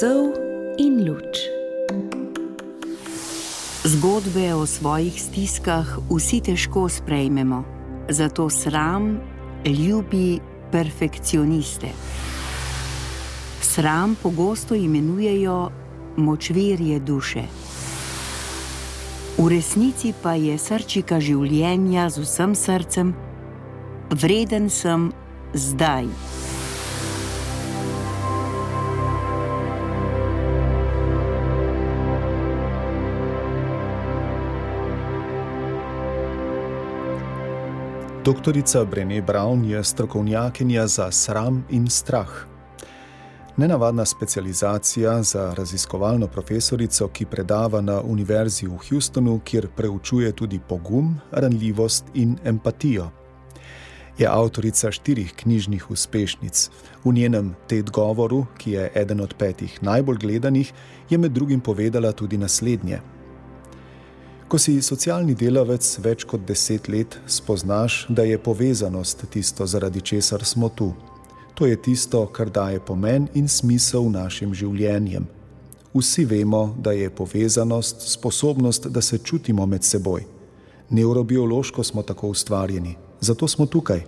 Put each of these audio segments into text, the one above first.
Sov in luč. Zgodbe o svojih stiskah vsi težko sprejmemo, zato sram ljubi perfekcioniste. Sram pogosto imenujejo močvirje duše. V resnici pa je srčika življenja z vsem srcem, vreden sem zdaj. Doktorica Brené Brown je strokovnjakinja za sram in strah. Nenavadna specializacija za raziskovalno profesorico, ki predava na Univerzi v Houstonu, kjer preučuje tudi pogum, ranljivost in empatijo. Je avtorica štirih knjižnih uspešnic. V njenem TED govoru, ki je eden od petih najbolj gledanih, je med drugim povedala tudi naslednje. Ko si socialni delavec več kot deset let, spoznaš, da je povezanost tisto, zaradi česar smo tu. To je tisto, kar daje pomen in smisel našim življenjem. Vsi vemo, da je povezanost sposobnost, da se čutimo med seboj. Neurobiološko smo tako ustvarjeni, zato smo tukaj.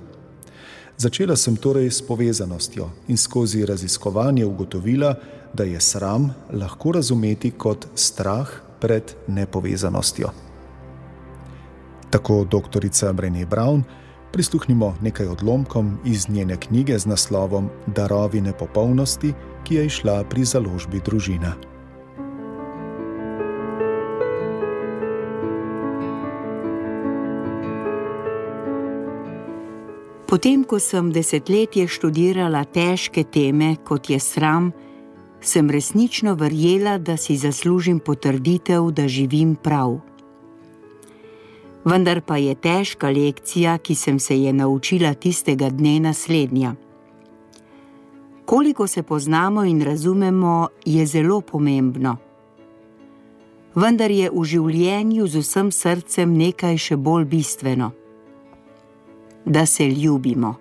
Začela sem torej s povezanostjo in skozi raziskovanje ugotovila, da je sram lahko razumeti kot strah pred nepovezanostjo. Tako doktorica Brené Brown prisluhnimo nekaj odlomkom iz njene knjige z naslovom Darovi nepopolnosti, ki je išla pri založbi družina. Potem, ko sem desetletje študirala težke teme, kot je sram, sem resnično verjela, da si zaslužim potrditev, da živim prav vendar pa je težka lekcija, ki sem se je naučila tistega dne naslednja. Koliko se poznamo in razumemo, je zelo pomembno. Vendar je v življenju z vsem srcem nekaj še bolj bistveno: da se ljubimo.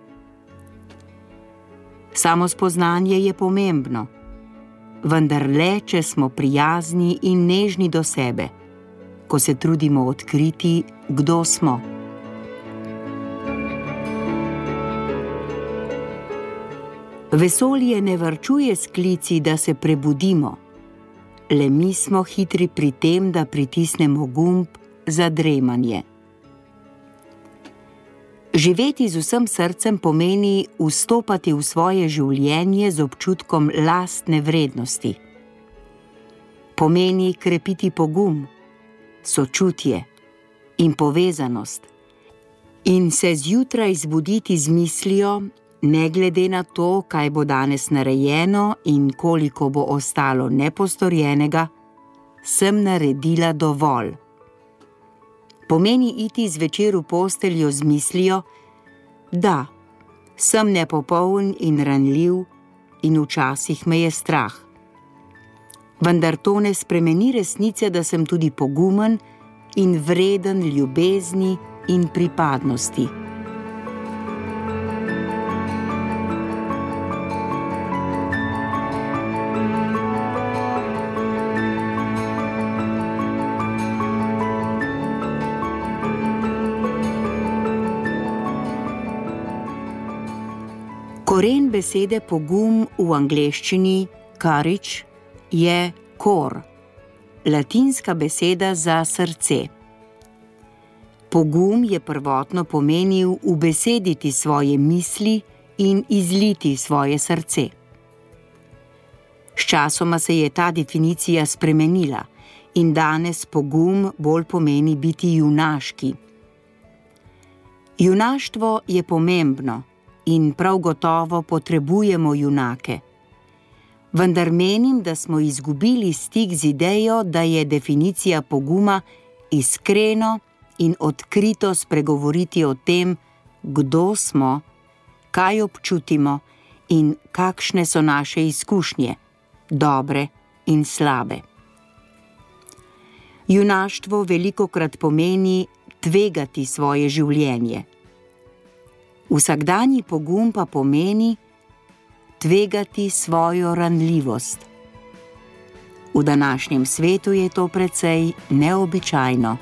Samo spoznanje je pomembno, vendar le, če smo prijazni in nežni do sebe ko se trudimo odkriti, kdo smo. Vesolje ne vrčuje sklici, da se prebudimo, le mi smo hitri pri tem, da pritisnemo gumb za dremanje. Živeti z vsem srcem pomeni vstopati v svoje življenje z občutkom lastne vrednosti. Pomeni krepiti pogum, sočutje in povezanost, in se zjutraj zbuditi z mislijo, ne glede na to, kaj bo danes narejeno in koliko bo ostalo nepostorjenega, sem naredila dovolj. Pomeni iti zvečer v posteljo z mislijo, da sem nepopoln in ranljiv, in včasih me je strah vendar to ne spremeni resnice, da sem tudi pogumen in vreden ljubezni in pripadnosti. Besede pogum v angleščini, karič, je kor, latinska beseda za srce. Pogum je prvotno pomenil ubesediti svoje misli in izliti svoje srce. Sčasoma se je ta definicija spremenila in danes pogum bolj pomeni biti junaški. Junaštvo je pomembno in prav gotovo potrebujemo junake vendar menim, da smo izgubili stik z idejo, da je definicija poguma iskreno in odkrito spregovoriti o tem, kdo smo, kaj občutimo in kakšne so naše izkušnje, dobre in slabe. Junaštvo veliko krat pomeni tvegati svoje življenje. Vsakdanji pogum pa pomeni, tvegati svojo ranljivost. V današnjem svetu je to precej neobičajno.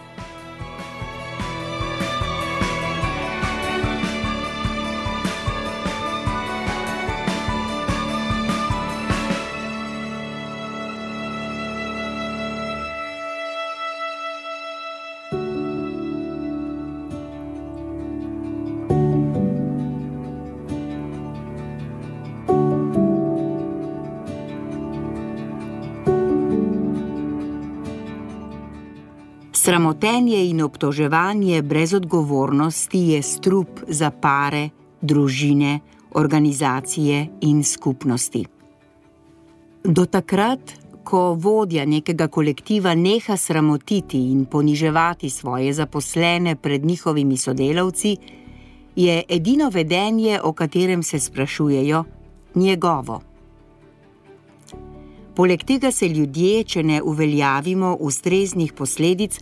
Sramotenje in obtoževanje brez odgovornosti je strup za pare, družine, organizacije in skupnosti. Do takrat, ko vodja nekega kolektiva neha sramotiti in poniževati svoje zaposlene pred njihovimi sodelavci, je edino vedenje, o katerem se sprašujejo, njegovo. Poleg tega se ljudje, če ne uveljavimo ustreznih posledic,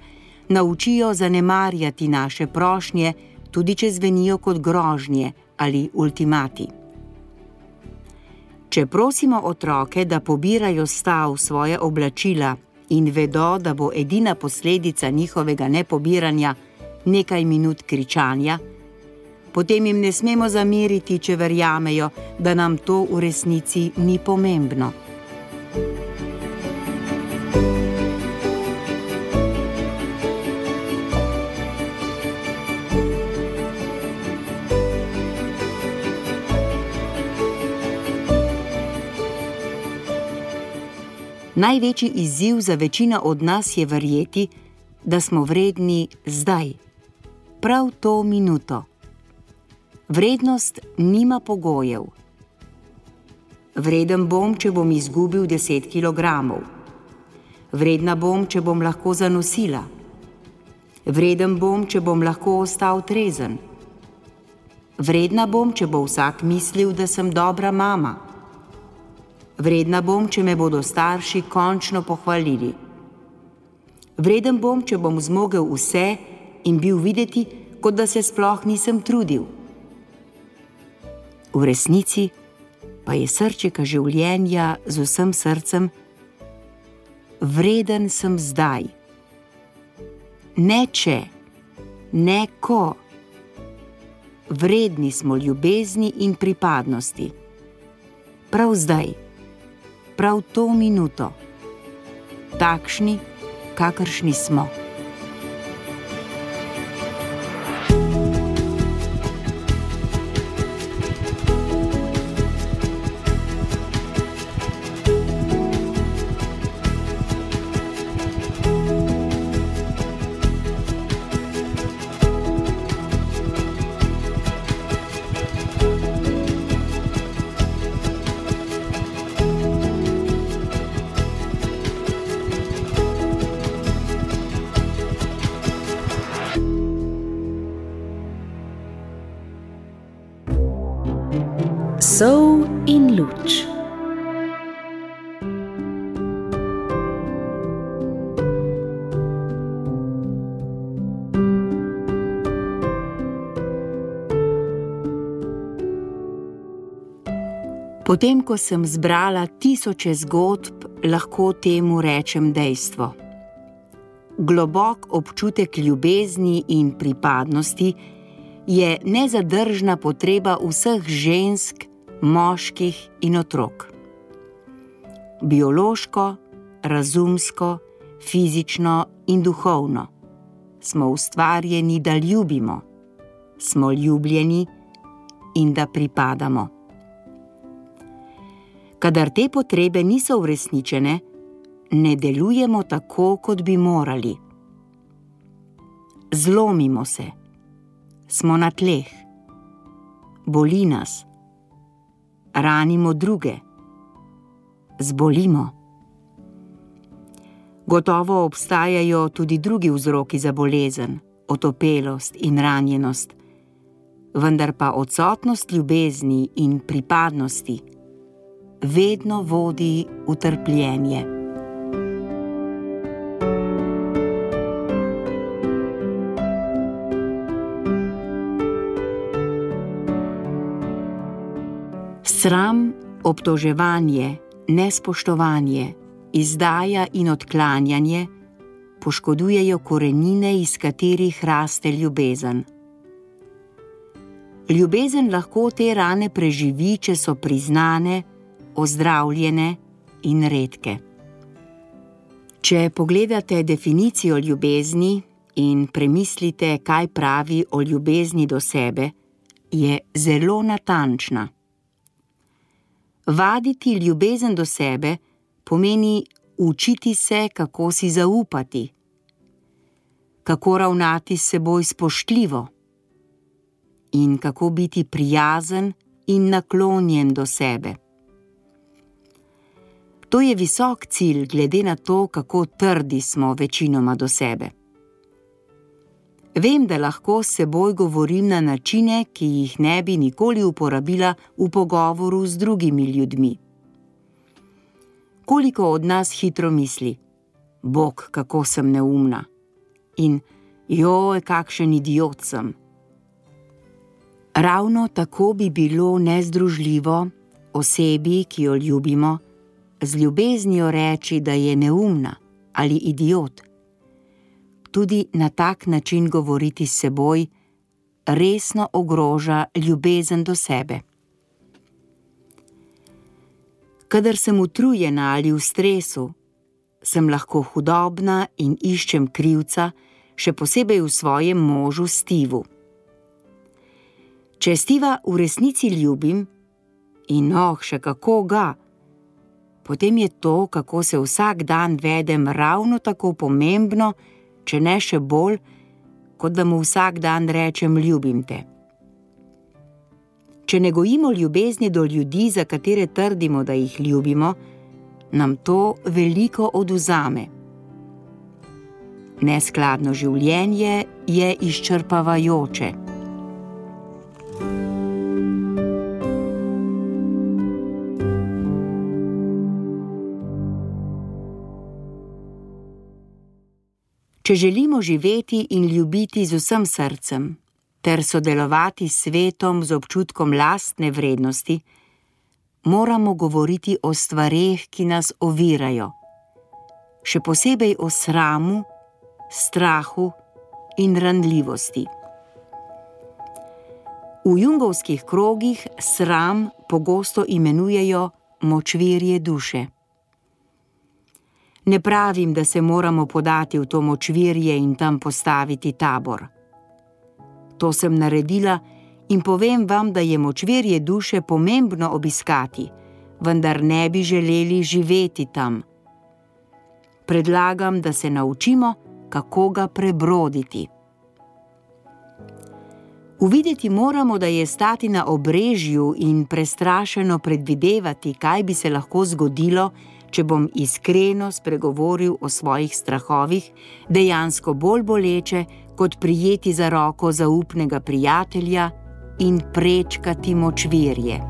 naučijo zanemarjati naše prošnje, tudi če zvenijo kot grožnje ali ultimati. Če prosimo otroke, da pobirajo stav svoje oblačila in vedo, da bo edina posledica njihovega nepobiranja nekaj minut kričanja, potem jim ne smemo zameriti, če verjamejo, da nam to v resnici ni pomembno. Največji izziv za večino od nas je verjeti, da smo vredni zdaj, prav to minuto. Vrednost nima pogojev. Vreden bom, če bom izgubil 10 kg. Vredna bom, če bom lahko zanosila. Vreden bom, če bom lahko ostal trezen. Vredna bom, če bo vsak mislil, da sem dobra mama. Vredna bom, če me bodo starši končno pohvalili. Vreden bom, če bom zmogel vse in bil videti, kot da se sploh nisem trudil. V resnici pa je srčika življenja z vsem srcem, vreden sem zdaj. Ne če, ne ko. Vredni smo ljubezni in pripadnosti. Prav zdaj, prav to minuto, takšni, kakršni smo. Potem, ko sem zbrala tisoče zgodb, lahko temu rečem dejstvo. Globok občutek ljubezni in pripadnosti je nezadržna potreba vseh žensk, moških in otrok. Biološko, razumsko, fizično in duhovno smo ustvarjeni, da ljubimo, smo ljubljeni in da pripadamo. Kadar te potrebe niso uresničene, ne delujemo tako, kot bi morali. Zlomimo se, smo na tleh, boli nas ranimo druge, zbolimo. Gotovo obstajajo tudi drugi vzroki za bolezen, otopelost in ranjenost, vendar pa odsotnost ljubezni in pripadnosti vedno vodi v trpljenje. Sram, obtoževanje, nespoštovanje, izdaja in odklanjanje poškodujejo korenine, iz katerih raste ljubezen. Ljubezen lahko te rane preživi, če so priznane, ozdravljene in redke. Če pogledate definicijo ljubezni in premislite, kaj pravi o ljubezni do sebe, je zelo natančna. Vaditi ljubezen do sebe pomeni učiti se, kako si zaupati, kako ravnati s seboj spoštljivo in kako biti prijazen in naklonjen do sebe. To je visok cilj, glede na to, kako trdi smo večinoma do sebe. Vem, da lahko s seboj govorim na načine, ki jih ne bi nikoli uporabila v pogovoru z drugimi ljudmi. Koliko od nas hitro misli: Bog, kako sem neumna in joj, kakšen idiot sem. Ravno tako bi bilo nezdružljivo osebi, ki jo ljubimo, z ljubeznijo reči, da je neumna ali idiot. Tudi na tak način govoriti s seboj resno ogroža ljubezen do sebe. Kadar sem utrujena ali v stresu, sem lahko hudobna in iščem krivca, še posebej v svojem možu Stivu. Če Stiva v resnici ljubim in oh, še kako ga potem je to, kako se vsak dan vedem, ravno tako pomembno, če ne še bolj, kot da mu vsak dan rečem: Ljubim te. Če ne gojimo ljubezni do ljudi, za katere trdimo, da jih ljubimo, nam to veliko oduzame. Neskladno življenje je izčrpavajoče. Če želimo živeti in ljubiti z vsem srcem, ter sodelovati s svetom z občutkom lastne vrednosti, moramo govoriti o stvareh, ki nas ovirajo, še posebej o sramu, strahu in ranljivosti. V jungovskih krogih sram pogosto imenujejo močvirje duše. Ne pravim, da se moramo podati v to močvirje in tam postaviti tabor. To sem naredila in povem vam, da je močvirje duše pomembno obiskati, vendar ne bi želeli živeti tam. Predlagam, da se naučimo, kako ga prebroditi. Uvideti moramo, da je stati na obrežju in prestrašeno predvidevati, kaj bi se lahko zgodilo, če bom iskreno spregovoril o svojih strahovih, dejansko bolj boleče, kot prijeti za roko zaupnega prijatelja in prečkati močvirje.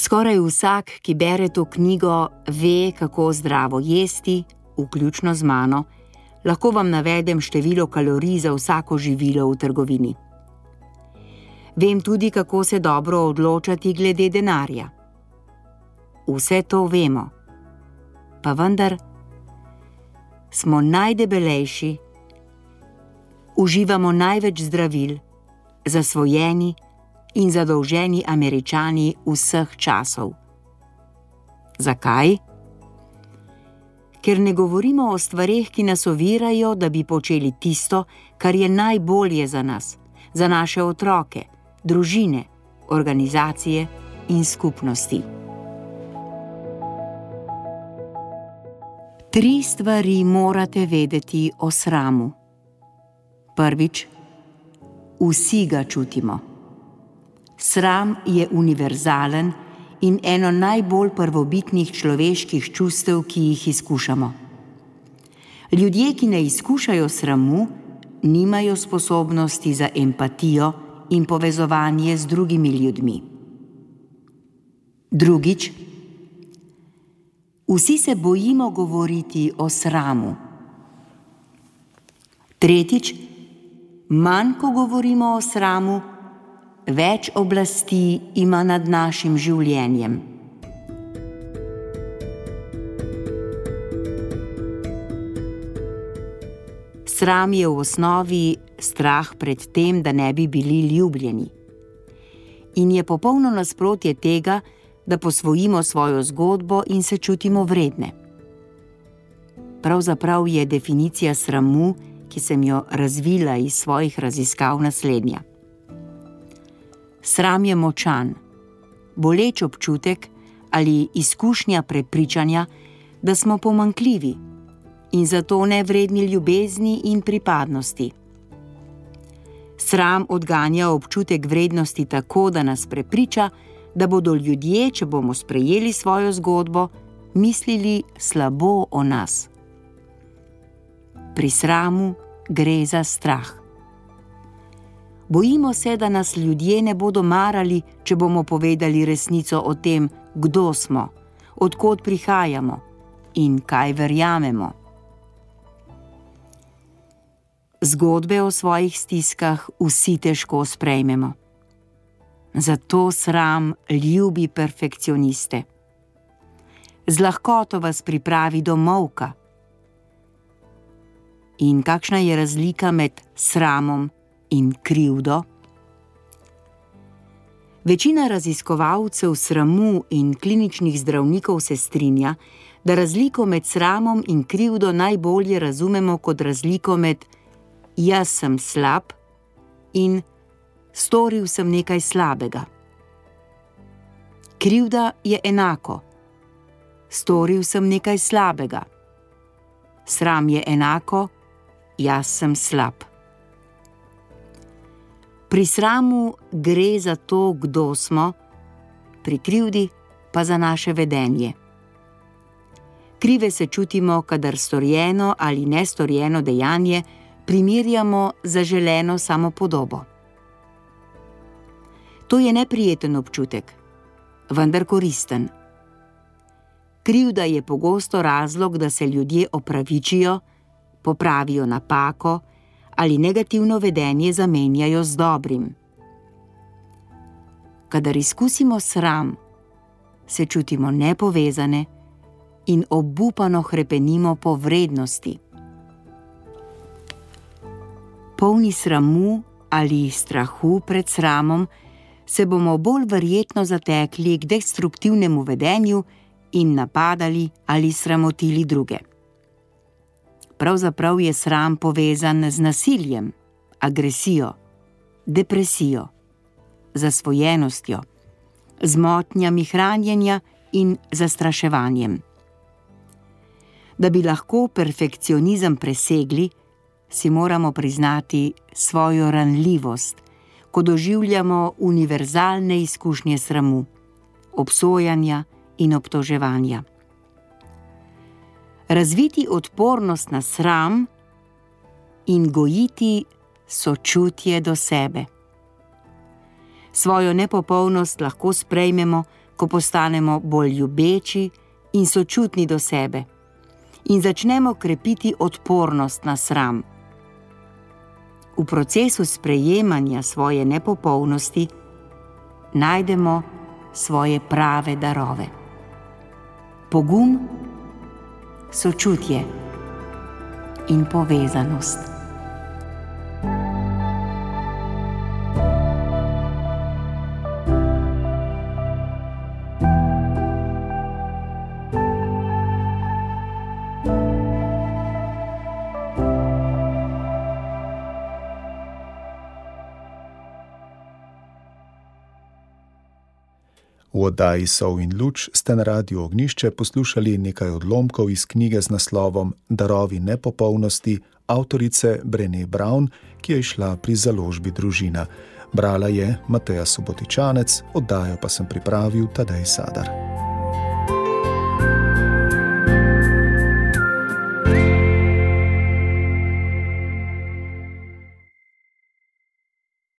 Skoraj vsak, ki bere to knjigo, ve, kako zdravo jesti, vključno z mano, lahko vam navedem število kalorij za vsako živilo v trgovini. Vem tudi, kako se dobro odločati glede denarja. Vse to vemo, pa vendar smo najdebelejši, uživamo največ zdravil, zasvojeni in zadolženi američani vseh časov. Zakaj? Ker ne govorimo o stvarih, ki nas ovirajo, da bi počeli tisto, kar je najbolje za nas, za naše otroke, družine, organizacije in skupnosti. Tri stvari morate vedeti o sramu. Prvič, vsi ga čutimo. Sram je univerzalen in eno najbolj prvobitnih človeških čustev, ki jih izkušamo. Ljudje, ki ne izkušajo sramu, nimajo sposobnosti za empatijo in povezovanje z drugimi ljudmi. Drugič, vsi se bojimo govoriti o sramu. Tretjič, manj ko govorimo o sramu, več oblasti ima nad našim življenjem. Sram je v osnovi strah pred tem, da ne bi bili ljubljeni. In je popolno nasprotje tega, da posvojimo svojo zgodbo in se čutimo vredne. Pravzaprav je definicija sramu, ki sem jo razvila iz svojih raziskav, naslednja. Sram je močan, boleč občutek ali izkušnja prepričanja, da smo pomankljivi in zato nevredni ljubezni in pripadnosti. Sram odganja občutek vrednosti tako, da nas prepriča, da bodo ljudje, če bomo sprejeli svojo zgodbo, mislili slabo o nas. Pri sramu gre za strah. Bojimo se, da nas ljudje ne bodo marali, če bomo povedali resnico o tem, kdo smo, odkot prihajamo in kaj verjamemo. Zgodbe o svojih stiskah vsi težko sprejmemo. Zato sram ljubi perfekcioniste. Z lahkoto vas pripravi do molka. In kakšna je razlika med sramom in krivdo? Večina raziskovalcev sramu in kliničnih zdravnikov se strinja, da razliko med sramom in krivdo najbolje razumemo kot razliko med jaz sem slab in storil sem nekaj slabega. Krivda je enako, storil sem nekaj slabega. Sram je enako, jaz sem slab. Pri sramu gre za to, kdo smo, pri krivdi pa za naše vedenje. Krive se čutimo, kadar storjeno ali nestorjeno dejanje primerjamo z zaželeno samopodobo. To je neprijeten občutek, vendar koristen. Krivda je pogosto razlog, da se ljudje opravičijo, popravijo napako ali negativno vedenje zamenjajo z dobrim. Kadar izkusimo sram, se čutimo nepovezane in obupano krepenimo po vrednosti polni sramu ali strahu pred sramom, se bomo bolj verjetno zatekli k destruktivnemu vedenju in napadali ali sramotili druge. Pravzaprav je sram povezan z nasiljem, agresijo, depresijo, zasvojenostjo, z motnjami hranjenja in zastraševanjem. Da bi lahko perfekcionizem presegli, si moramo priznati svojo ranljivost, ko doživljamo univerzalne izkušnje sramu, obsojanja in obtoževanja. Razviti odpornost na sram in gojiti sočutje do sebe. Svojo nepopolnost lahko sprejmemo, ko postanemo bolj ljubeči in sočutni do sebe, in začnemo krepiti odpornost na sram v procesu sprejemanja svoje nepopolnosti najdemo svoje prave darove. Pogum, sočutje in povezanost. V oddaji Sov in Luč ste na radiju Ognišče poslušali nekaj odlomkov iz knjige z naslovom Darovi nepopolnosti avtorice Brene Brown, ki je išla pri založbi Družina. Brala je Mateja Subotičanec, oddajo pa sem pripravil Tadej Sadar.